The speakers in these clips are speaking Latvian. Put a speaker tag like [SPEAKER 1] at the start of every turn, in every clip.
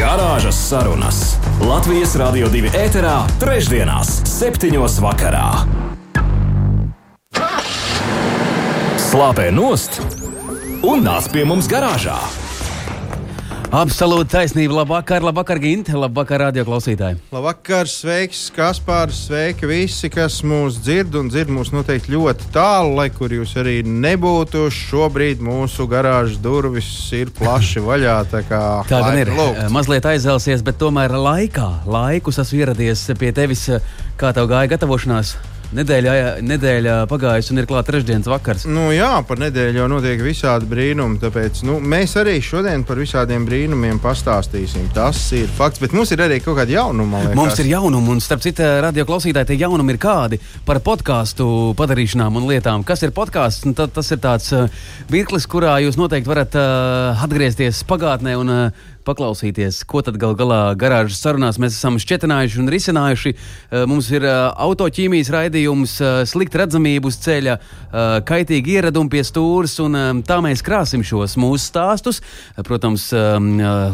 [SPEAKER 1] Garāžas sarunas Latvijas Rādio 2 ēterā, trešdienās, septiņos vakarā. Slāpē nost un nāc pie mums garāžā.
[SPEAKER 2] Absolūti taisnība. Labvakar, labvakar, Ginte, labvakar, radio klausītāji.
[SPEAKER 3] Labvakar, sveiks, Kaspārs, sveiki visi, kas mūs dzird un dzird mūs noteikti ļoti tālu, lai kur jūs arī nebūtu. Šobrīd mūsu garāžas durvis ir plaši vaļā. Tā, kā,
[SPEAKER 2] tā gan ir. Lūgt. Mazliet aizelsies, bet tomēr laikā, laikus esmu ieradies pie tevis. Kā tev gāja gatavošanās? Nedēļa, nedēļa pagājusi un ir klāts trešdienas vakars.
[SPEAKER 3] Nu, jā, par nedēļu jau notiek visādi brīnumi. Tāpēc nu, mēs arī šodien par visādiem brīnumiem pastāstīsim. Tas ir fakts, bet mums ir arī kaut kāda jaunuma.
[SPEAKER 2] Mums ir jaunumi, un starp citu, radio klausītāji, tie jaunumi ir kādi par podkāstu padarīšanām un lietām. Kas ir podkāsts? Nu, tas ir tāds uh, mirklis, kurā jūs noteikti varat uh, atgriezties pagātnē un uh, paklausīties, ko tad gal galā garāžas sarunās mēs esam šķetinājuši un risinājuši. Eh, mums ir eh, autoķīmijas raidījums, eh, slikta redzamība uz ceļa, kaitīgi ieradumi pie stūres, un tā mēs krāsim šos mūsu stāstus. Protams,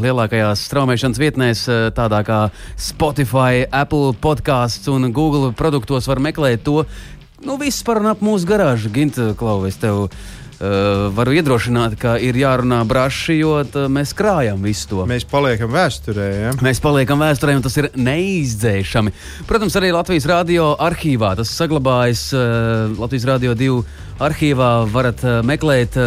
[SPEAKER 2] lielākajās straumēšanas vietnēs, tādā kā Spotify, Apple podkāsts un Google produktos var meklēt to. Nu, viss par un ap mūsu garāžu, Ginta Klauvis. Tev Uh, varu iedrošināt, ka ir jārunā braši, jo mēs krājam visu to.
[SPEAKER 3] Mēs paliekam vēsturē. Ja?
[SPEAKER 2] Mēs paliekam vēsturē, un tas ir neizdzēšami. Protams, arī Latvijas radio arhīvā tas saglabājas. Uh, Latvijas radio divu arhīvā varat uh, meklēt.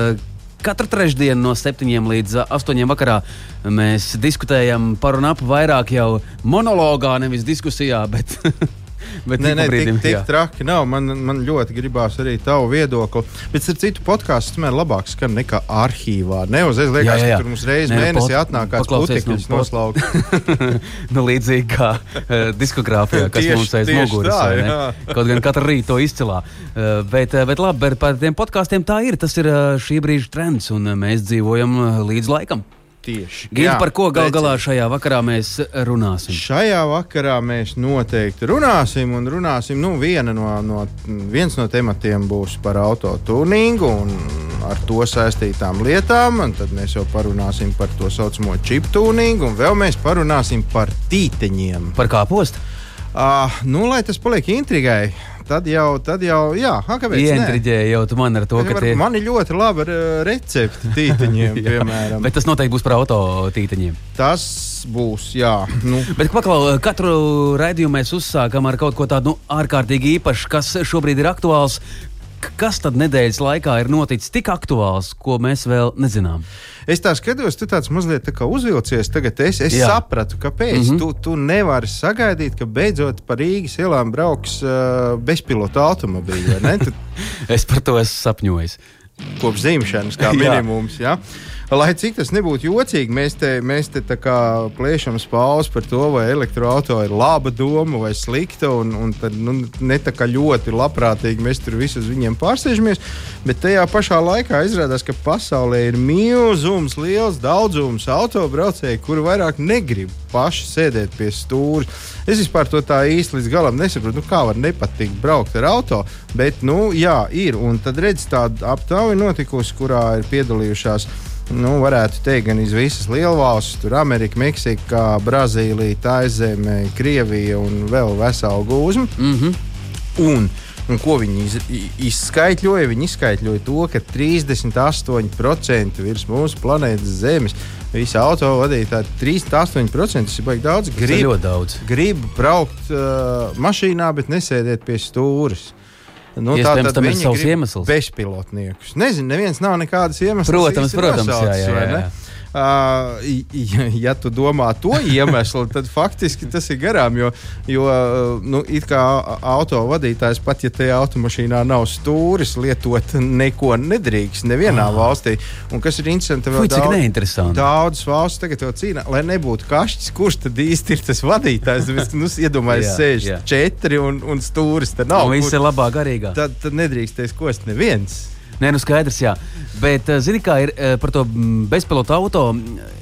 [SPEAKER 2] Katru trešdienu no 7 līdz 8 vakarā mēs diskutējam par un ap vairāk jau monologā, nevis diskusijā, bet
[SPEAKER 3] Bet nē, nē, brīdim, tik, tik traki nav. Man, man ļoti gribās arī tavu viedokli. Bet ar citu podkāstu tomēr labāk skan nekā arhīvā. Neuzreiz liekas, jā, jā, jā. ka tur mums reizes mēnesī pot, atnāk kāds putekļus no noslaukt.
[SPEAKER 2] nu, līdzīgi kā uh, diskogrāfijā, kas tieši, mums aiz muguras. Kaut gan katru rītu to izcilā. Uh, bet, uh, bet labi, par tiem podkāstiem tā ir. Tas ir uh, šī brīža trends un uh, mēs dzīvojam uh, līdz laikam.
[SPEAKER 3] Tieši.
[SPEAKER 2] Gita, par ko gal galā šajā vakarā mēs runāsim?
[SPEAKER 3] Šajā vakarā mēs noteikti runāsim. Un runāsim nu, no, no, viens no tematiem būs par autotūningu un ar to saistītām lietām. Tad mēs jau parunāsim par to saucamo chiptūningu, un vēl mēs parunāsim par tīteņiem.
[SPEAKER 2] Par kā postu?
[SPEAKER 3] Uh, nu, lai tas paliek intrigai, tad jau, tad jau, jā, kāpēc?
[SPEAKER 2] Ientriģēja jau tu man ar to,
[SPEAKER 3] ka tie... man ir ļoti laba recepte tīteņiem, piemēram.
[SPEAKER 2] Bet tas noteikti būs par auto tīteņiem.
[SPEAKER 3] Tas būs, jā. Nu.
[SPEAKER 2] Bet paklau, katru raidījumu mēs uzsākam ar kaut ko tādu nu, ārkārtīgi īpašu, kas šobrīd ir aktuāls. Kas tad nedēļas laikā ir noticis tik aktuāls, ko mēs vēl nezinām?
[SPEAKER 3] Es tā skatos, tu tāds mazliet tā uzvilcies. Tagad es, es Jā. sapratu, kāpēc. Mm -hmm. tu, tu nevari sagaidīt, ka beidzot pa Rīgas ielām brauks uh, bezpilota automobīļi. Tu...
[SPEAKER 2] es par to esmu sapņojis.
[SPEAKER 3] Kopš zīmēšanas, kā minimums. Ja? Lai cik tas nebūtu jocīgi, mēs te, mēs te plēšam spāles par to, vai elektroautorāta ir laba doma vai slikta. Un, un tad nu, ne tā kā ļoti labprātīgi mēs tur visus viņiem pārsēžamies. Bet tajā pašā laikā izrādās, ka pasaulē ir milzums, liels daudzums autobraucēju, kuri vairāk negrib paši sēdēt pie stūra. Es vispār to tā īsti līdz galam nesaprotu, nu, kā var nepatikt braukt ar auto. Bet, nu, jā, ir. Un tad redz tāda aptauja notikusi, kurā ir piedalījušās nu, varētu teikt, gan iz visas lielvalstis, tur Amerika, Meksika, Brazīlija, Taizeme, Krievija un vēl vesela gūzma. Mm -hmm. un, un ko viņi iz, izskaidroja? Viņi izskaidroja to, ka 38% virs mūsu planētas Zemes visi autovadītāji, 38% tas ir baigi daudz.
[SPEAKER 2] Grib, daudz.
[SPEAKER 3] grib braukt uh, mašīnā, bet nesēdēt pie stūres.
[SPEAKER 2] Nu, tā tad tam ir savs iemesls.
[SPEAKER 3] Bezpilotniekus. Nezinu, neviens nav nekādas iemesls.
[SPEAKER 2] Protams, protams, nosaucis, jā, jā, jā, jā.
[SPEAKER 3] Uh, ja, tu domā to iemeslu, tad faktiski tas ir garām. Jo, jo nu, it kā auto vadītājs, pat ja tajā automašīnā nav stūris, lietot neko nedrīkst nevienā ah. valstī. Un kas ir interesanti,
[SPEAKER 2] vēl daudz,
[SPEAKER 3] daudzas valsts tagad to cīnā, lai nebūtu kašķis, kurš tad īsti ir tas vadītājs. Nu, iedomājieties, sēž četri un, un stūris. Tad nav.
[SPEAKER 2] Un viss ir labā garīgā.
[SPEAKER 3] Tad, tad nedrīkstēs kost neviens.
[SPEAKER 2] Nē, nu skaidrs, jā. Bet, eh, zini, kā ir eh, par to mm, bezpilotu auto,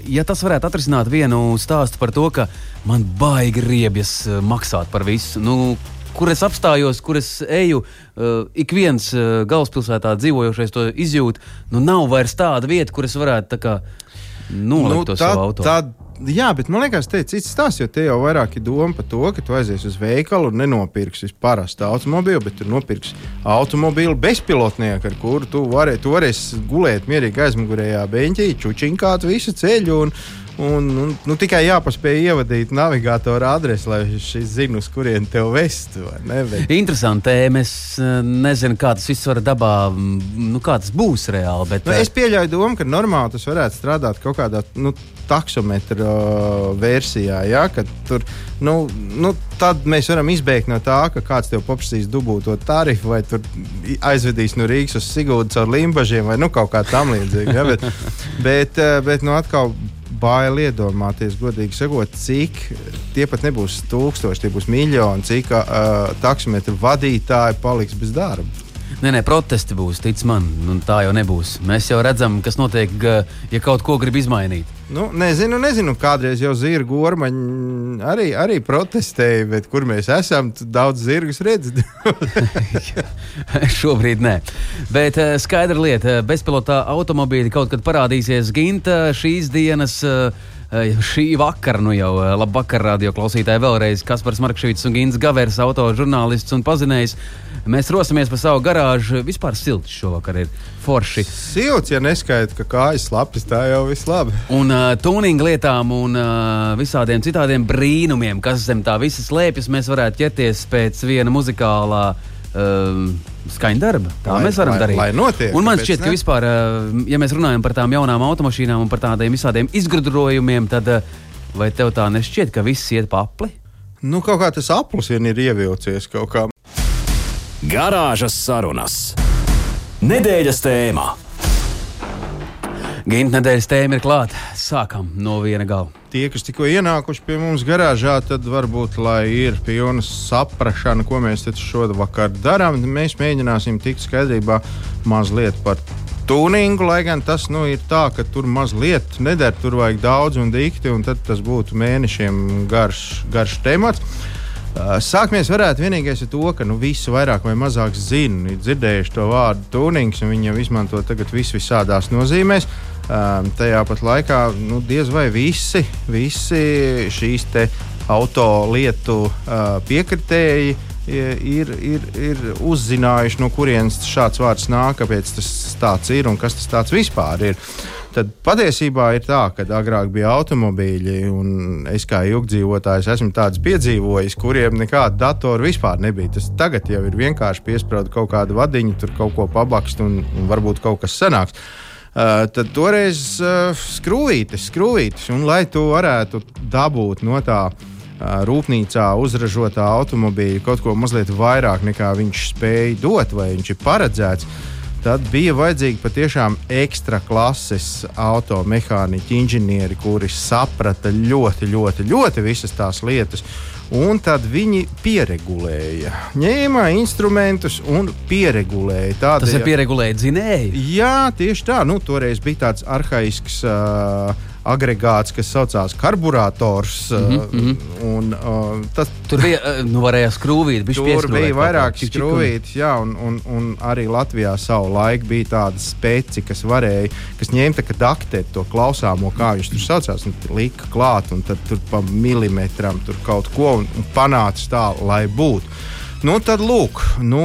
[SPEAKER 2] ja tas varētu atrisināt vienu stāstu par to, ka man baigi riebjas eh, maksāt par visu. Nu, kur es apstājos, kur es eju, uh, ik viens uh, galvaspilsētā dzīvojošais to izjūt. Nu, nav vairs tāda vieta, kur es varētu kā, nolikt nu, to tā, savu auto.
[SPEAKER 3] Jā, bet man liekas, tas ir cits stāsts, jo te jau vairāk ir doma par to, ka tu aizies uz veikalu un nenopirksi parastu automobīlu, bet tu nopirksi automobīlu bezpilotnieku, ar kuru tu vari, tu varēsi gulēt mierīgi aizmugurējā beņķī, čučinkāt visu ceļu. Un, Un, un, nu, tikai jāpaspēj ievadīt navigātora adresi, lai šis zinātu, uz kurien te vest.
[SPEAKER 2] Interesanti. Es eh, nezinu, kā tas viss var dabā, nu, kā tas būs reāli. Bet,
[SPEAKER 3] nu, es pieļauju domu, ka normāli tas varētu strādāt kaut kādā nu, taksometra versijā. Ja, tur, nu, nu, tad mēs varam izbēgt no tā, ka kāds tev paprasīs dubulto tarifu, vai aizvedīs no Rīgas uz Sigūdu caur limbažiem, vai nu, kaut kā tam līdzīga. Ja, bet, bet, eh, bet nu, atkal bail iedomāties, godīgi sakot, cik tie pat nebūs tūkstoši, tie būs miljoni, cik uh, taksometru vadītāji paliks bez darba.
[SPEAKER 2] Nē, nē, protesti būs, tic man, nu, tā jau nebūs. Mēs jau redzam, kas notiek, ja kaut ko grib izmainīt.
[SPEAKER 3] Nu, nezinu, nezinu, kādreiz jau zirgu ormaņi arī, arī protestēja, bet kur mēs esam, daudz zirgus redzat.
[SPEAKER 2] Šobrīd nē. Bet skaidra lieta, bezpilotā automobīļi kaut kad parādīsies Ginta šīs dienas. Šī vakara, nu jau labi vakar, radio klausītāji, vēlreiz Kaspars Markevits un Gins Gavers, autožurnālists un pazinējs. Mēs rosimies pa savu garāžu. Vispār silts šovakar ir forši.
[SPEAKER 3] Silts, ja neskaidrs, ka kājas lapis, tā jau viss labi.
[SPEAKER 2] Un uh, tuninga lietām un uh, visādiem citādiem brīnumiem, kas zem tā visas slēpjas, mēs varētu ķerties pēc viena muzikālā. Uh, skaņa darba. Tā lai, mēs varam
[SPEAKER 3] lai,
[SPEAKER 2] darīt.
[SPEAKER 3] Lai notiek,
[SPEAKER 2] un man šķiet, ne? ka vispār, uh, ja mēs runājam par tām jaunām automašīnām un par tādiem visādiem izgudrojumiem, tad uh, vai tev tā nešķiet, ka viss iet pa apli?
[SPEAKER 3] Nu, kaut kā tas aplis vien ir ievilcies kaut kā.
[SPEAKER 1] Garāžas sarunas. Nedēļas tēmā.
[SPEAKER 2] Gimta nedēļas tēma ir klāta. Sākam no viena gala.
[SPEAKER 3] Tie, kas tikko ienākuši pie mums garāžā, tad varbūt, ir pilna saprāšana, ko mēs šodien darām, mēs mēģināsim tikt skaidrībā mazliet par tuningu, lai gan tas nu, ir tā, ka tur mazliet neder, tur vajag daudz un dikti, un tas būtu mēnešiem garš, garš temats. Sākmies varētu vienīgais ar to, ka nu, visi vairāk vai mazāk zina, ir dzirdējuši to vārdu tunings, un viņi jau izmanto tagad vis visādās nozīmēs. Um, tajā pat laikā nu, diez vai visi, visi šīs auto lietu uh, piekritēji ir, ir, ir uzzinājuši, no kurienes šāds vārds nāk, kāpēc tas tāds ir un kas tas vispār ir. Tad patiesībā ir tā, ka agrāk bija automobīļi, un es kā ilgdzīvotājs esmu tāds piedzīvojis, kuriem nekāda datora vispār nebija. Tas tagad jau ir vienkārši piesprāst kaut kādu vadiņu, tur kaut ko pabakst, un, un varbūt kaut kas sanāks. Uh, tad toreiz uh, skrūvītes, skrūvītes, un lai to varētu dabūt no tā uh, rūpnīcā uzražotā automobīļa kaut ko mazliet vairāk nekā viņš spēja dot, vai viņš ir paredzēts tad bija vajadzīgi patiešām ekstra klases automehāniķi, inženieri, kuri saprata ļoti, ļoti, ļoti visas tās lietas. Un tad viņi pieregulēja, ņēma instrumentus un pieregulēja.
[SPEAKER 2] Tādēļ, Tas ir pieregulēt dzinēji.
[SPEAKER 3] Jā, tieši tā. Nu, toreiz bija tāds arhaisks. Uh, agregāts, kas saucās karburators. Mm -hmm. un, uh, tas,
[SPEAKER 2] tur bija uh, nu, skrūvīt,
[SPEAKER 3] tur bija vairāk skrūvītas, jā, un, un, un arī Latvijā savu laiku bija tāda speci, kas varēja, kas ņēma daktēt to klausāmo, kā viņš tur saucās, un lika klāt, un tad tur pa milimetram tur kaut ko un, un panāca tā, lai būtu. Nu, tad, lūk, nu,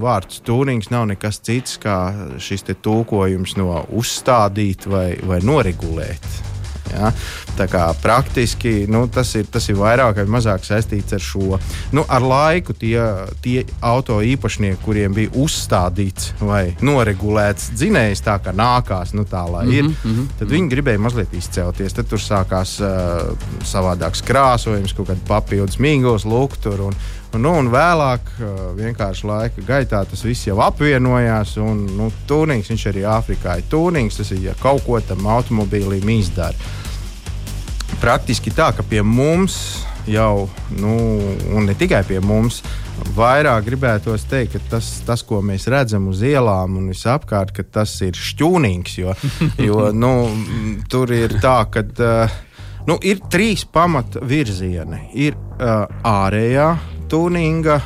[SPEAKER 3] vārds tūrings nav nekas cits kā šis tulkojums no uzstādīt vai, vai noregulēt. Ja? Tā kā praktiski nu, tas, ir, tas ir vairāk vai mazāk saistīts ar šo. Nu, ar laiku tie, tie auto īpašnieki, kuriem bija uzstādīts vai noregulēts dzinējs, tā kā nākās, nu, tā lai ir, mm -hmm. tad viņi gribēja mazliet izcelties. Tad tur sākās uh, savādāks krāsojums, kaut kāda papildus mīgos, luktur. Un, nu, un vēlāk, vienkārši laika gaitā, tas viss jau apvienojās. Un, nu, tūnings, viņš arī Āfrikā ir tūnings. Tas ir ja kaut ko tam automobīlim izdara. Praktiski tā, ka pie mums jau, nu, un ne tikai pie mums, vairāk gribētos teikt, ka tas, tas ko mēs redzam uz ielām un visapkārt, tas ir šķūnīgs. Jo, jo nu, tur ir tā, ka. Uh, Nu, ir trīs pamata virzieni. Ir uh, ārējā tuninga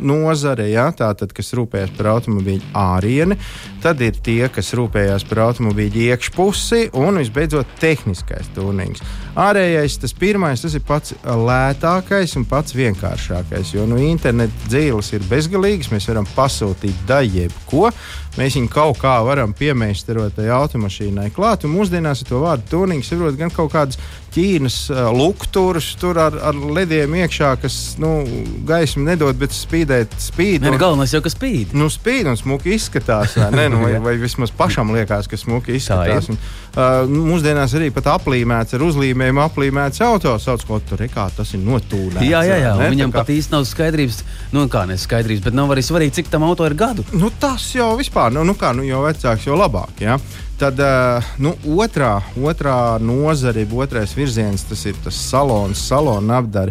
[SPEAKER 3] nozare, ja, tātad, kas rūpējas par automobīļu ārieni, tad ir tie, kas rūpējas par automobīļu iekšpusi, un visbeidzot, tehniskais tunings. Ārējais, tas pirmais, tas ir pats lētākais un pats vienkāršākais, jo nu, interneta dzīves ir bezgalīgas, mēs varam pasūtīt daļu ko. Mēs viņu kaut kā varam piemēstarot tai automašīnai klāt, un mūsdienās ar to vārdu tunings saprot gan kaut kādas Ķīnas lukturus, tur ar, ar lediem iekšā, kas nu, gaismu nedod, bet spīdēt spīd.
[SPEAKER 2] Nē, galvenais jau, ka spīd.
[SPEAKER 3] Nu, spīd un smuki izskatās, vai, ne, nu, vai, vai vismaz pašam liekas, ka smuki izskatās. Un, uh, mūsdienās arī pat aplīmēts ar uzlīmēm aplīmēts auto, sauc ko tur rekā, tas ir notūnēts.
[SPEAKER 2] Jā, jā, jā. Ne, viņam kā... pat īsti nav skaidrības, nu kā neskaidrības, bet nav arī svarīgi, cik tam auto ir gadu.
[SPEAKER 3] Nu, tas jau vispār, nu, nu kā, nu, jo vecāks, jo labāk. Ja? Tad uh, nu, otrā, otrā nozare, otrais virziens, tas ir tas salons, salona apdari.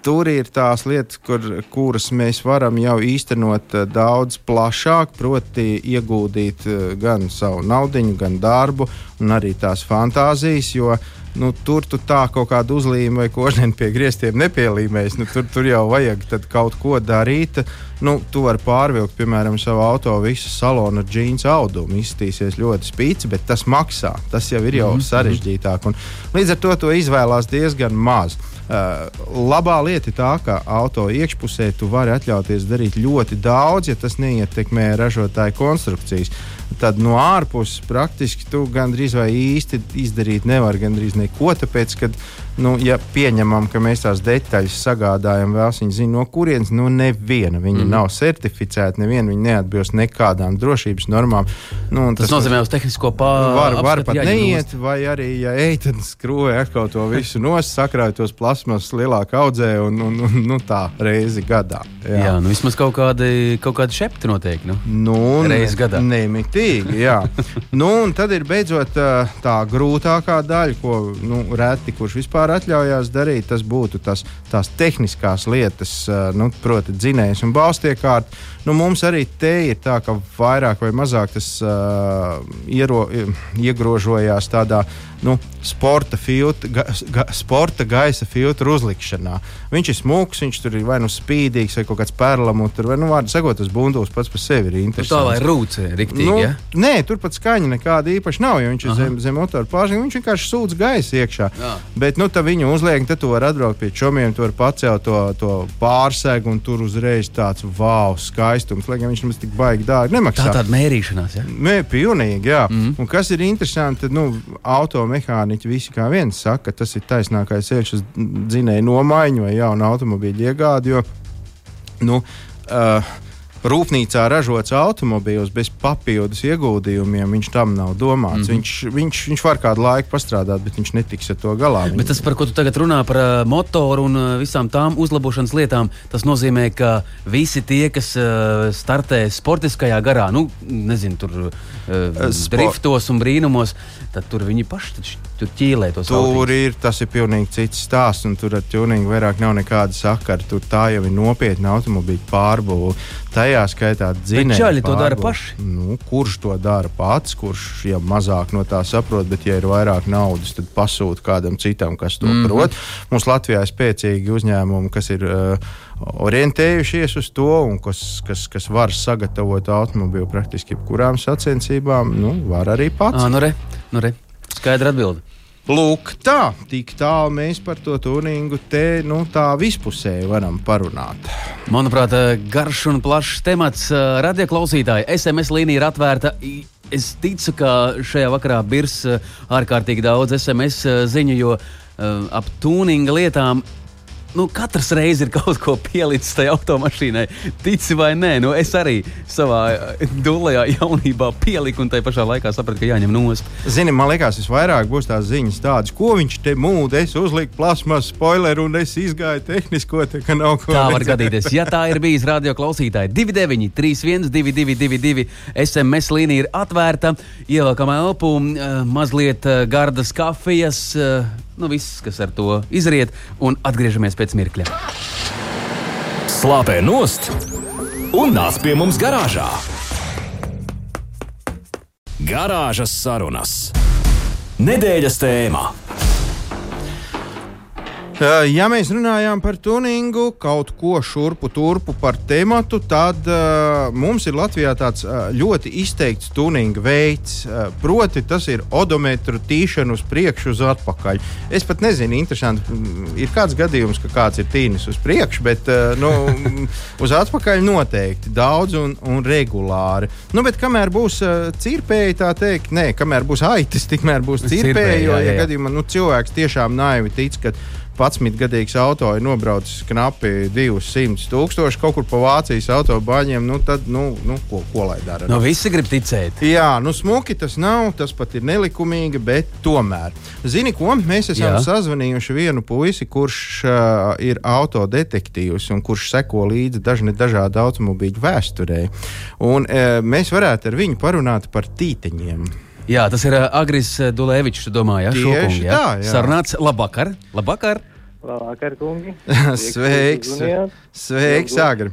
[SPEAKER 3] Tur ir tās lietas, kur, kuras mēs varam jau īstenot uh, daudz plašāk, proti, ieguldīt uh, gan savu naudu, gan darbu, un arī tās fantāzijas. Jo nu, tur tu tā kaut kādu uzlīmi vai kožņu pie griestiem nepielīmēs. Nu, tur, tur jau vajag kaut ko darīt. Nu, tu vari pārvilkt, piemēram, savu auto visu salonu ar džīnu audumu. Izskatīsies ļoti spīci, bet tas maksā. Tas jau ir jau mm -hmm. sarežģītāk. Un līdz ar to to izvēlās diezgan maz. Uh, labā lieta ir tā, ka auto iekšpusē tu vari atļauties darīt ļoti daudz, ja tas neietekmē ražotāju konstrukcijas tad no ārpuses praktiski tu gandrīz vai īsti izdarīt nevar gandrīz neko. Tāpēc, kad nu, ja pieņemam, ka mēs tās detaļas sagādājam, vēl viņi zina, no kurienes nu, neviena viņa mm. nav certificēta, neviena viņa neatbilst nekādām drošības normām. Nu,
[SPEAKER 2] tas, tas nozīmē, ka uz tehnisko pāri
[SPEAKER 3] var, var pat neiet, vai arī, ja ej, tad skrūvē atkal to visu nos, sakrāj tos plasmas lielākā audzē un, un, un nu, tā reizi gadā.
[SPEAKER 2] Jā, jā nu, vismaz kaut kādi, kaut kādi šepti noteikti. Nu.
[SPEAKER 3] Nu, reizi gadā. Nemitīgi, jā. nu, un tad ir beidzot tā grūtākā daļa, ko nu, reti kurš vispār vispār atļaujās darīt, tas būtu tas, tās tehniskās lietas, nu, proti, dzinējs un balstiekārt. Nu, mums arī te ir tā, ka vairāk vai mazāk tas uh, iero, iegrožojās tādā nu, sporta, filtra, ga, ga, sporta gaisa filtra uzlikšanā. Viņš ir smūgs, viņš tur ir vai nu spīdīgs, vai kaut kāds perlamūts, vai nu, vārdu sakot, tas bundulis pats par sevi ir interesants. Nu, tā
[SPEAKER 2] vai rūcē, riktīgi,
[SPEAKER 3] nu,
[SPEAKER 2] ja?
[SPEAKER 3] Nē, tur pat skaņa nekāda īpaša nav, jo viņš Aha. ir zem, zem motora pārsnieguma. Viņš vienkārši sūdz gaisa iekšā. Jā. Bet, nu, tā viņu uzliek, tad tu vari atbraukt pie čomiem, tu vari pacelt to, to pārsegu, un tur uzreiz tāds wow, skaistums, lai gan viņš mums tik baigi dārgi nemaksā.
[SPEAKER 2] Tā tāda mērīšanās, ja?
[SPEAKER 3] Mē, pilnīgi, jā. Mm. Un kas ir interesanti, tad, nu, automehāniķi visi kā viens saka, ka tas ir taisnākais ceļš uz dzinēju nomaiņu vai jaunu automobīļu iegādi, jo, nu, uh, rūpnīcā ražots automobīls bez papildus ieguldījumiem, viņš tam nav domāts. Mm -hmm. viņš, viņš, viņš var kādu laiku pastrādāt, bet viņš netiks ar to galā.
[SPEAKER 2] Bet tas, par ko tu tagad runā, par uh, motoru un uh, visām tām uzlabošanas lietām, tas nozīmē, ka visi tie, kas uh, startē sportiskajā garā, nu, nezinu, tur uh, driftos un brīnumos, tad tur viņi paši taču, tur ķīlē tos
[SPEAKER 3] tur autīņus. ir. Tas ir pilnīgi cits stāsts, un tur ar tuningu vairāk nav nekāda sakara. Tur tā jau ir nopietna automobīļa pārbūve tajā skaitā dzinēji.
[SPEAKER 2] Čaļi to dara paši.
[SPEAKER 3] Nu, kurš to dara pats, kurš jau mazāk no tā saprot, bet ja ir vairāk naudas, tad pasūta kādam citam, kas to mm -hmm. prot. Mums Latvijā ir spēcīgi uzņēmumi, kas ir. Uh, orientējušies uz to, un kas, kas, kas var sagatavot automobīlu praktiski jebkurām sacensībām, nu, var arī pats.
[SPEAKER 2] À, nu re, nu re. Skaidra atbilde.
[SPEAKER 3] Lūk, tā, tik tālu mēs par to tuningu te nu, tā vispusēji varam parunāt.
[SPEAKER 2] Manuprāt, garš un plašs temats radioklausītāji. SMS līnija ir atvērta. es ticu, ka šajā vakarā birs uh, ārkārtīgi daudz SMS ziņu, jo ap tūninga lietām nu, katrs reiz ir kaut ko pielicis tajā automašīnai. Tici vai nē, nu, es arī savā eh, dūlējā jaunībā pieliku un tajā pašā laikā sapratu, ka jāņem nost.
[SPEAKER 3] Zini, man liekas, visvairāk būs tās ziņas tādas, ko viņš te mūda. Es uzliku plasmas spoileru un es izgāju tehnisko, te, ka nav ko.
[SPEAKER 2] Tā var gadīties. Ja tā ir bijis radio klausītāji, 29, 31, 22, SMS līnija ir atvērta, ievelkam elpu, eh, mazliet eh, gardas kafijas nu, viss, kas ar to izriet, un atgriežamies pēc mirkļa.
[SPEAKER 1] Slāpē nost un nāc pie mums garāžā. Garāžas sarunas. Nedēļas tēmā.
[SPEAKER 3] Ja mēs runājām par tuningu, kaut ko šurpu turpu par tematu, tad uh, mums ir Latvijā tāds uh, ļoti izteikts tuninga veids. Uh, proti, tas ir odometru tīšana uz priekšu, uz atpakaļ. Es pat nezinu, interesanti, ir kāds gadījums, ka kāds ir tīnis uz priekšu, bet uh, nu, uz atpakaļ noteikti daudz un, un regulāri. Nu, bet kamēr būs uh, cirpēji, tā teikt, nē, kamēr būs aitas, tikmēr būs cirpēji. Jo, ja gadījumā nu, cilvēks tiešām naivi tic, ka 11-gadīgs auto ir nobraucis knapi 200 tūkstoši kaut kur pa Vācijas autobaņiem, nu tad, nu, nu ko, ko lai dara?
[SPEAKER 2] Nu, visi grib ticēt.
[SPEAKER 3] Jā, nu smuki tas nav, tas pat ir nelikumīgi, bet tomēr. Zini, ko? Mēs esam Jā. sazvanījuši vienu puisi, kurš uh, ir autodetektīvs un kurš seko līdzi dažne dažādu automobīļu vēsturē. Un uh, mēs varētu ar viņu parunāt par tīteņiem.
[SPEAKER 2] Jā, tas ir uh, Agris Dulēvičs, domāju, ja?
[SPEAKER 3] Tieši Šokungi, ja? tā, jā.
[SPEAKER 2] Sarunāts labvakar, labvakar.
[SPEAKER 4] Labvakar, kungi.
[SPEAKER 3] Sveiks! Sveiks, Agri!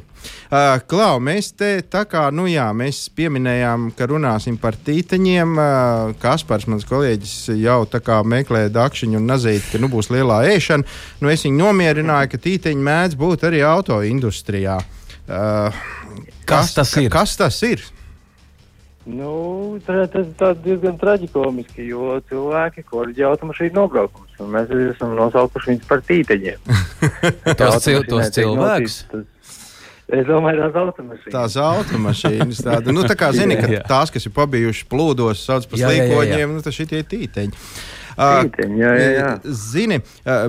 [SPEAKER 3] Uh, Klau, mēs te tā kā, nu jā, mēs pieminējām, ka runāsim par tīteņiem. Uh, Kaspars, mans kolēģis, jau tā kā meklē dakšiņu un nazīt, ka nu būs lielā ēšana. Nu, es viņu nomierināju, ka tīteņi mēdz būt arī auto industrijā. Uh,
[SPEAKER 2] kas, kas tas ir?
[SPEAKER 3] Kas tas ir?
[SPEAKER 4] Nu, tas ir diezgan traģiski, jo cilvēki korģē automašīnu nobraukumus. Mēs esam nosaukuši viņus par tīteņiem.
[SPEAKER 2] tos, cil, tos cilvēkus.
[SPEAKER 4] Es domāju, tās automašīnas.
[SPEAKER 3] Tās automašīnas, tāda, nu, tā kā zini, ka tās, kas ir pabijušas plūdos, sauc par slīkoņiem, nu, tas šitie tīteņi.
[SPEAKER 4] Tīteņi, jā, jā, jā.
[SPEAKER 3] Zini,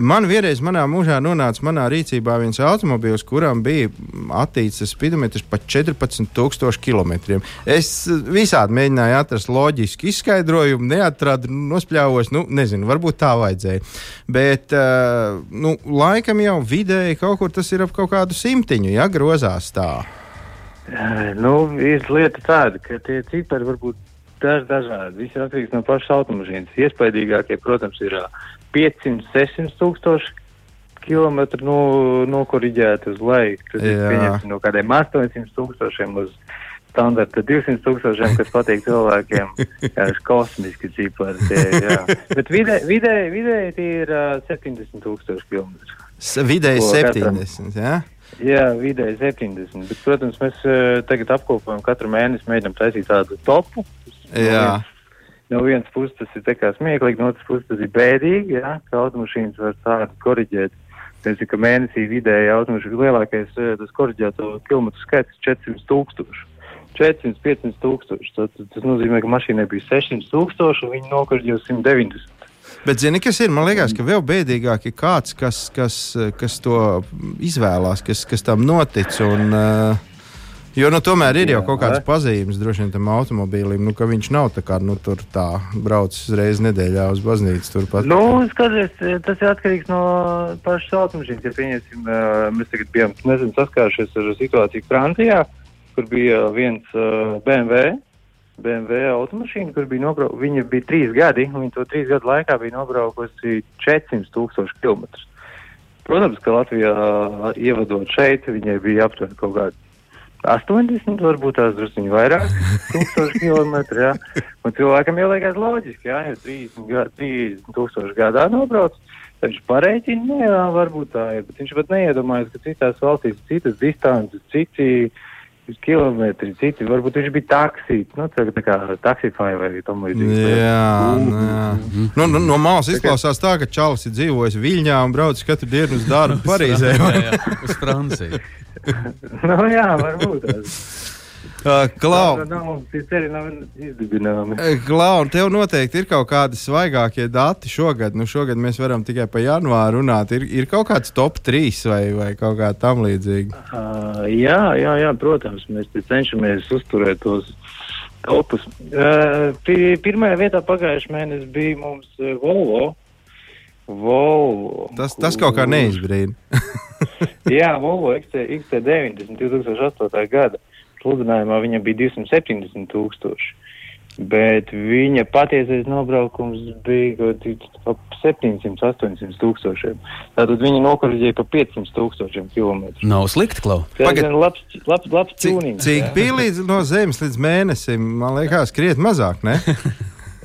[SPEAKER 3] man vienreiz manā mūžā nonāca manā rīcībā viens automobīls, kuram bija attīstīts spidometrs pa 14,000 km. Es visādi mēģināju atrast loģisku izskaidrojumu, neatradu, nospļāvos, nu, nezinu, varbūt tā vajadzēja. Bet, nu, laikam jau vidēji kaut kur tas ir ap kaut kādu simtiņu, ja grozās tā.
[SPEAKER 4] Nu, ir lieta tāda, ka tie cipari varbūt daž, dažādi. Viss atkarīgs no pašas automašīnas. Iespaidīgākie, protams, ir 500, 600 tūkstoši kilometru no, nokoriģēti uz leju. Tas ir pieņemts no kādiem 800 tūkstošiem uz standarta 200 tūkstošiem, kas patīk cilvēkiem. Jā, ir kosmiski jā. Bet vidē, vidē, vidē tie ir uh, 70 tūkstoši kilometru.
[SPEAKER 3] Vidēji 70, jā?
[SPEAKER 4] Jā, vidēji 70. Bet, protams, mēs uh, tagad apkopojam katru mēnesi, mēģinam taisīt tādu topu
[SPEAKER 3] Jā.
[SPEAKER 4] No vienas puses tas ir smieklīgi, no otras puses tas ir bēdīgi, jā, ka automašīnas var tādu koriģēt. Tas ir, ka mēnesī vidēji automašīnu lielākais eh, tas koriģēto kilometru skaits ir 400 tūkstoši. 400, 500 tūkstoši. Tas, tas nozīmē, ka mašīnai bija 600 tūkstoši un viņi nokoriģēja 190.
[SPEAKER 3] Bet, zini, kas ir? Man liekas, ka vēl bēdīgāk ir kāds, kas, kas, kas to izvēlās, kas, kas tam notic. Un, uh, Jo nu, tomēr ir jau kaut kādas pazīmes droši vien tam automobīlim, nu, ka viņš nav tā kā nu, tur tā braucis reizes nedēļā uz baznīcu. Turpat.
[SPEAKER 4] Nu, skaties, tas ir atkarīgs no pašas automašīnas. Ja pieņemsim, mēs tagad bijām nezinu, saskārušies ar situāciju Francijā, kur bija viens BMW. BMW automašīna, kur bija nobraukusi, viņa bija trīs gadi, un viņa to trīs gadu laikā bija nobraukusi 400 tūkstošu kilometrus. Protams, ka Latvijā ievadot šeit, viņai bija aptuveni kaut kādi 80, varbūt tās druskuļi vairāk, tūkstoši kilometru. Jā. Un cilvēkam jau liekas loģiski, ja 30, gad, 30 tūkstoši gadā nobrauc. Viņš pareiķina, jā, varbūt tā ir, bet viņš pat neiedomājas, ka citās valstīs citas distances, citi kilometri, citi, varbūt viņš bija taksīts, nu, tā, tā kā taksifai vai tam līdzīgi.
[SPEAKER 3] Jā, nu, jā. Nu, nu, no malas izklausās tā, ka Čalis ir dzīvojis Viļņā un braucis katru dienu uz darbu Parīzē.
[SPEAKER 2] uz Franciju.
[SPEAKER 4] nu, jā, varbūt.
[SPEAKER 3] Klau, Klau, tev noteikti ir kaut kādi svaigākie dati šogad. Nu, šogad mēs varam tikai par janvāru runāt. Ir, ir kaut kāds top 3 vai, vai kaut kā tam līdzīga.
[SPEAKER 4] Uh, jā, jā, jā, protams, mēs cenšamies uzturēt tos topus. Uh, pi- pirmajā vietā pagājušajā mēnesī bija mums Volvo. Volvo.
[SPEAKER 3] Tas, tas kaut kā neizbrīna.
[SPEAKER 4] Jā, Volvo XC, XC90 2008. gada sludinājumā viņam bija 270 tūkstoši. Bet viņa patiesais nobraukums bija ap 700, 800 tūkstošiem. Tātad viņa nokorģēja pa 500 tūkstošiem kilometru.
[SPEAKER 2] Nav slikti, Klau.
[SPEAKER 4] Tas ir labs, labs, labs
[SPEAKER 3] Cik,
[SPEAKER 4] tunings.
[SPEAKER 3] cik
[SPEAKER 4] jā.
[SPEAKER 3] bija līdz, no zemes līdz mēnesim? Man liekas, krietni mazāk. Ne?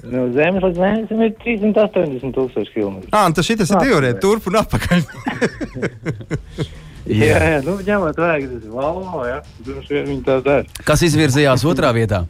[SPEAKER 4] No zemes līdz mēnesim ir 380 tūkstoši kilometru.
[SPEAKER 3] Ah, tas šitas ir divreiz turp un atpakaļ.
[SPEAKER 4] Jā, jā, nu ņemot vērā, ka tas ir Volvo, jā, droši vien viņi tā dara.
[SPEAKER 2] Kas izvirzījās otrā vietā?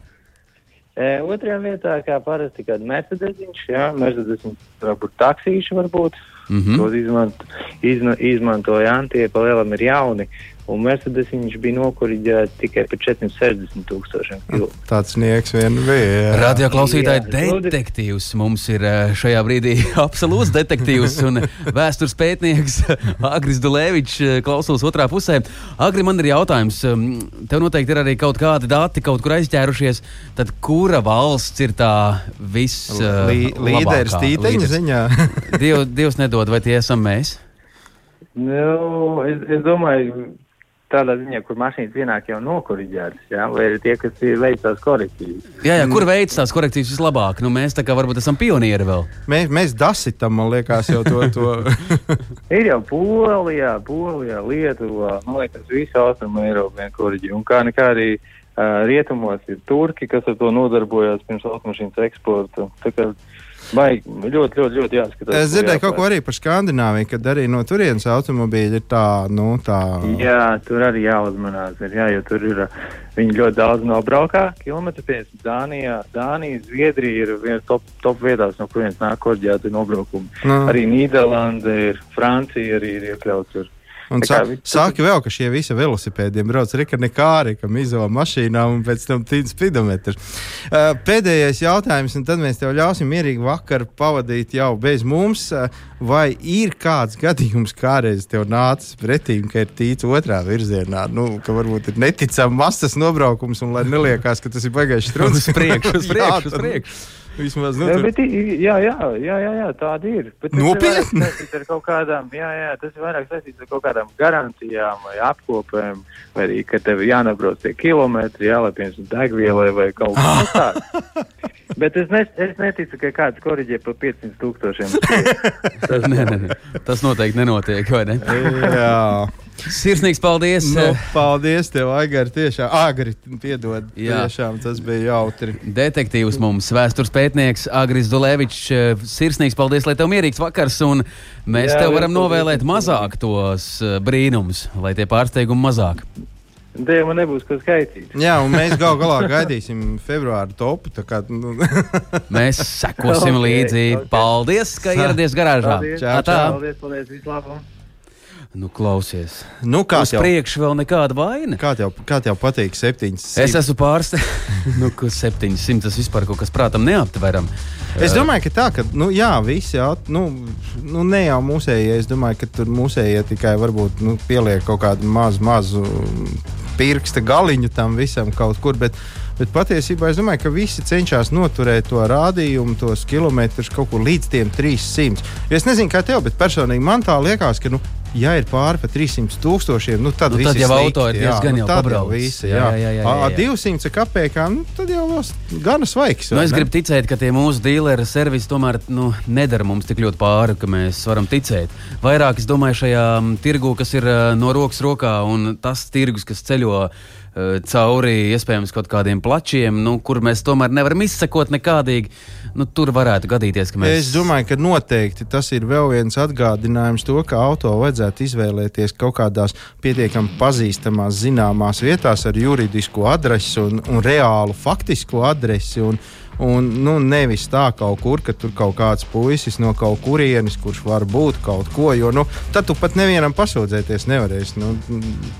[SPEAKER 4] E, otrajā vietā, kā parasti, kad Mercedes, jā, Mercedes varbūt taksīši varbūt. Mm. -hmm. Tos izmant, izna, izmantoja Antie, pa lielam ir jauni. Un Mercedes viņš bija nokoriģēts tikai par 460 tūkstošiem kilometru.
[SPEAKER 3] Tāds nieks vien bija.
[SPEAKER 2] Radio klausītāji,
[SPEAKER 4] nu,
[SPEAKER 2] detektīvs mums ir eh, šajā brīdī absolūts detektīvs un vēstures pētnieks Agris Dulēvičs eh, klausos otrā pusē. Agri, man ir jautājums. um, Tev noteikti ir arī kaut kādi dati kaut kur aizķērušies. Tad kura valsts ir tā viss
[SPEAKER 3] Lī, līderis tīteņa ziņā.
[SPEAKER 2] Diev, Dievs nedod, vai tie esam mēs?
[SPEAKER 4] Nu, es, es domāju, tādā ziņā, kur mašīnas pienāk jau nokoriģētas, jā, vai arī tie, kas ir veids tās korekcijas.
[SPEAKER 2] Jā, jā, kur veids tās korekcijas vislabāk? Nu, mēs tā kā varbūt esam pionieri vēl.
[SPEAKER 3] Mēs, mēs dasitam, man liekas, jau to. to.
[SPEAKER 4] Ir jau Polijā, Polijā, Lietuvā, man liekas, visa austruma Eiropa vien koriģē. Un kā nekā arī uh, rietumos ir turki, kas ar to nodarbojās pirms automašīnas eksporta. Tā kā baigi, ļoti, ļoti, ļoti jāskatās.
[SPEAKER 3] Es dzirdēju kaut ko arī par Skandināviju, kad arī no turienes automobīļi ir tā, nu, tā.
[SPEAKER 4] Jā, tur arī jāuzmanās. Ir, jā, jo tur ir viņi ļoti daudz nobraukā. Kilometru 50 Dānijā, Dānija, Zviedrija ir viena top, top vietās, no kurienes nāk korģēti nobraukumi.
[SPEAKER 3] Nu.
[SPEAKER 4] Arī Nīderlande ir, Francija arī ir iekļauts. Tur.
[SPEAKER 3] Un
[SPEAKER 4] Tā
[SPEAKER 3] sa,
[SPEAKER 4] kā vi-
[SPEAKER 3] saka vēl, ka šie visi velosipēdiem brauc reka nekāri, kam izvēl mašīnām un pēc tam tīd spidometrs. Uh, pēdējais jautājums, un tad mēs tev ļausim mierīgi vakar pavadīt jau bez mums. Uh, vai ir kāds gadījums, kādreiz tev nācis pretī, ka ir tīts otrā virzienā? Nu, ka varbūt ir neticami masas nobraukums, un lai neliekās, ka tas ir pagājušas strūns.
[SPEAKER 2] Priekšu, uz priekšu, uz priekšu.
[SPEAKER 3] Vismaz, nu,
[SPEAKER 4] Jā, bet, i- jā, jā, jā, jā, jā, tāda ir. Bet tas ir
[SPEAKER 3] Nopietni?
[SPEAKER 4] saistīts ar kaut kādām, jā, jā, tas ir vairāk saistīts ar kaut kādām garantijām vai apkopēm, vai arī, ka tev ir jānabrauc tie kilometri, jā, lai piemēram degvielai vai kaut kas tāds. Bet es, ne, es neticu, ka kāds koriģē par 500 tūkstošiem.
[SPEAKER 2] Tas, ne, ne, ne. Tas noteikti nenotiek, vai ne?
[SPEAKER 3] Jā.
[SPEAKER 2] Sirsnīgs paldies!
[SPEAKER 3] Nu, paldies, tev, Agri. Tiešām, Agri, piedod.
[SPEAKER 2] Jā.
[SPEAKER 3] Tiešām tas bija jautri.
[SPEAKER 2] Detektīvs mums, vēstures pētnieks Agris Dulēvičs. eh, Sirsnīgs paldies, lai tev mierīgs vakars, un mēs
[SPEAKER 4] Jā,
[SPEAKER 2] tev varam
[SPEAKER 4] paldies.
[SPEAKER 2] novēlēt mazāk tos eh, brīnumus, lai tie pārsteigumi mazāk.
[SPEAKER 4] Dievam man nebūs ko skaitīt.
[SPEAKER 3] Jā, un mēs gal galā gaidīsim februāra topu. tā Kā, nu,
[SPEAKER 2] Mēs sekosim
[SPEAKER 4] Ok,
[SPEAKER 2] līdzi.
[SPEAKER 4] ok.
[SPEAKER 2] Paldies, ka ieradies garāžā.
[SPEAKER 4] Paldies,
[SPEAKER 3] Čau,
[SPEAKER 2] tā.
[SPEAKER 4] paldies, paldies, vislabāk.
[SPEAKER 2] Nu, klausies.
[SPEAKER 3] nu, kā,
[SPEAKER 2] Uz
[SPEAKER 3] tev,
[SPEAKER 2] priekšu vēl nekāda vaina.
[SPEAKER 3] kā, tev, kā tev patīk septiņas?
[SPEAKER 2] Es esmu pārsteigts. nu, ka 700 tas vispār kaut kas prātam neaptveram.
[SPEAKER 3] Es domāju, ka tā, ka, nu, jā, visi, jā, nu, nu, ne jau mūsējie, es domāju, ka tur mūsējie tikai varbūt nu, pieliek kaut kādu mazu, mazu pirksta galiņu tam visam kaut kur, bet, bet patiesībā es domāju, ka visi cenšas noturēt to rādījumu, tos kilometrus kaut kur līdz tiem 300. Jo es nezinu, kā tev, bet personīgi man tā liekas, ka, nu, ja ir pāri pa 300 tūkstošiem, nu, tad,
[SPEAKER 2] Nu,
[SPEAKER 3] viss
[SPEAKER 2] tad jau
[SPEAKER 3] slikti,
[SPEAKER 2] auto ir diezgan
[SPEAKER 3] nu,
[SPEAKER 2] jau
[SPEAKER 3] tad
[SPEAKER 2] pabraucis.
[SPEAKER 3] visi,
[SPEAKER 2] Jā,
[SPEAKER 3] jā,
[SPEAKER 2] jā, jā, jā,
[SPEAKER 3] A-
[SPEAKER 2] jā.
[SPEAKER 3] 200 kapekām, nu, tad jau vēl gana svaigs.
[SPEAKER 2] Nu, es gribu ticēt, ka tie mūsu dealeri servisi tomēr nu, nedara mums tik ļoti pāri, ka mēs varam ticēt. Vairāk es domāju šajā tirgu, kas ir uh, no rokas rokā, un tas tirgus, kas ceļo cauri iespējams kaut kādiem plačiem, nu, kur mēs tomēr nevaram izsekot nekādīgi. Nu, tur varētu gadīties, ka mēs.
[SPEAKER 3] Es domāju, ka noteikti tas ir vēl viens atgādinājums to, ka auto vajadzētu izvēlēties kaut kādās pietiekami pazīstamās, zināmās vietās ar juridisku adresi un, un reālu faktisku adresi. Un, Un nu, nevis tā kaut kur, ka tur kaut kāds puisis no kaut kurienes, kurš var būt kaut ko. Jo nu, tad tu pat nevienam pasūdzēties nevarēsi. Nu,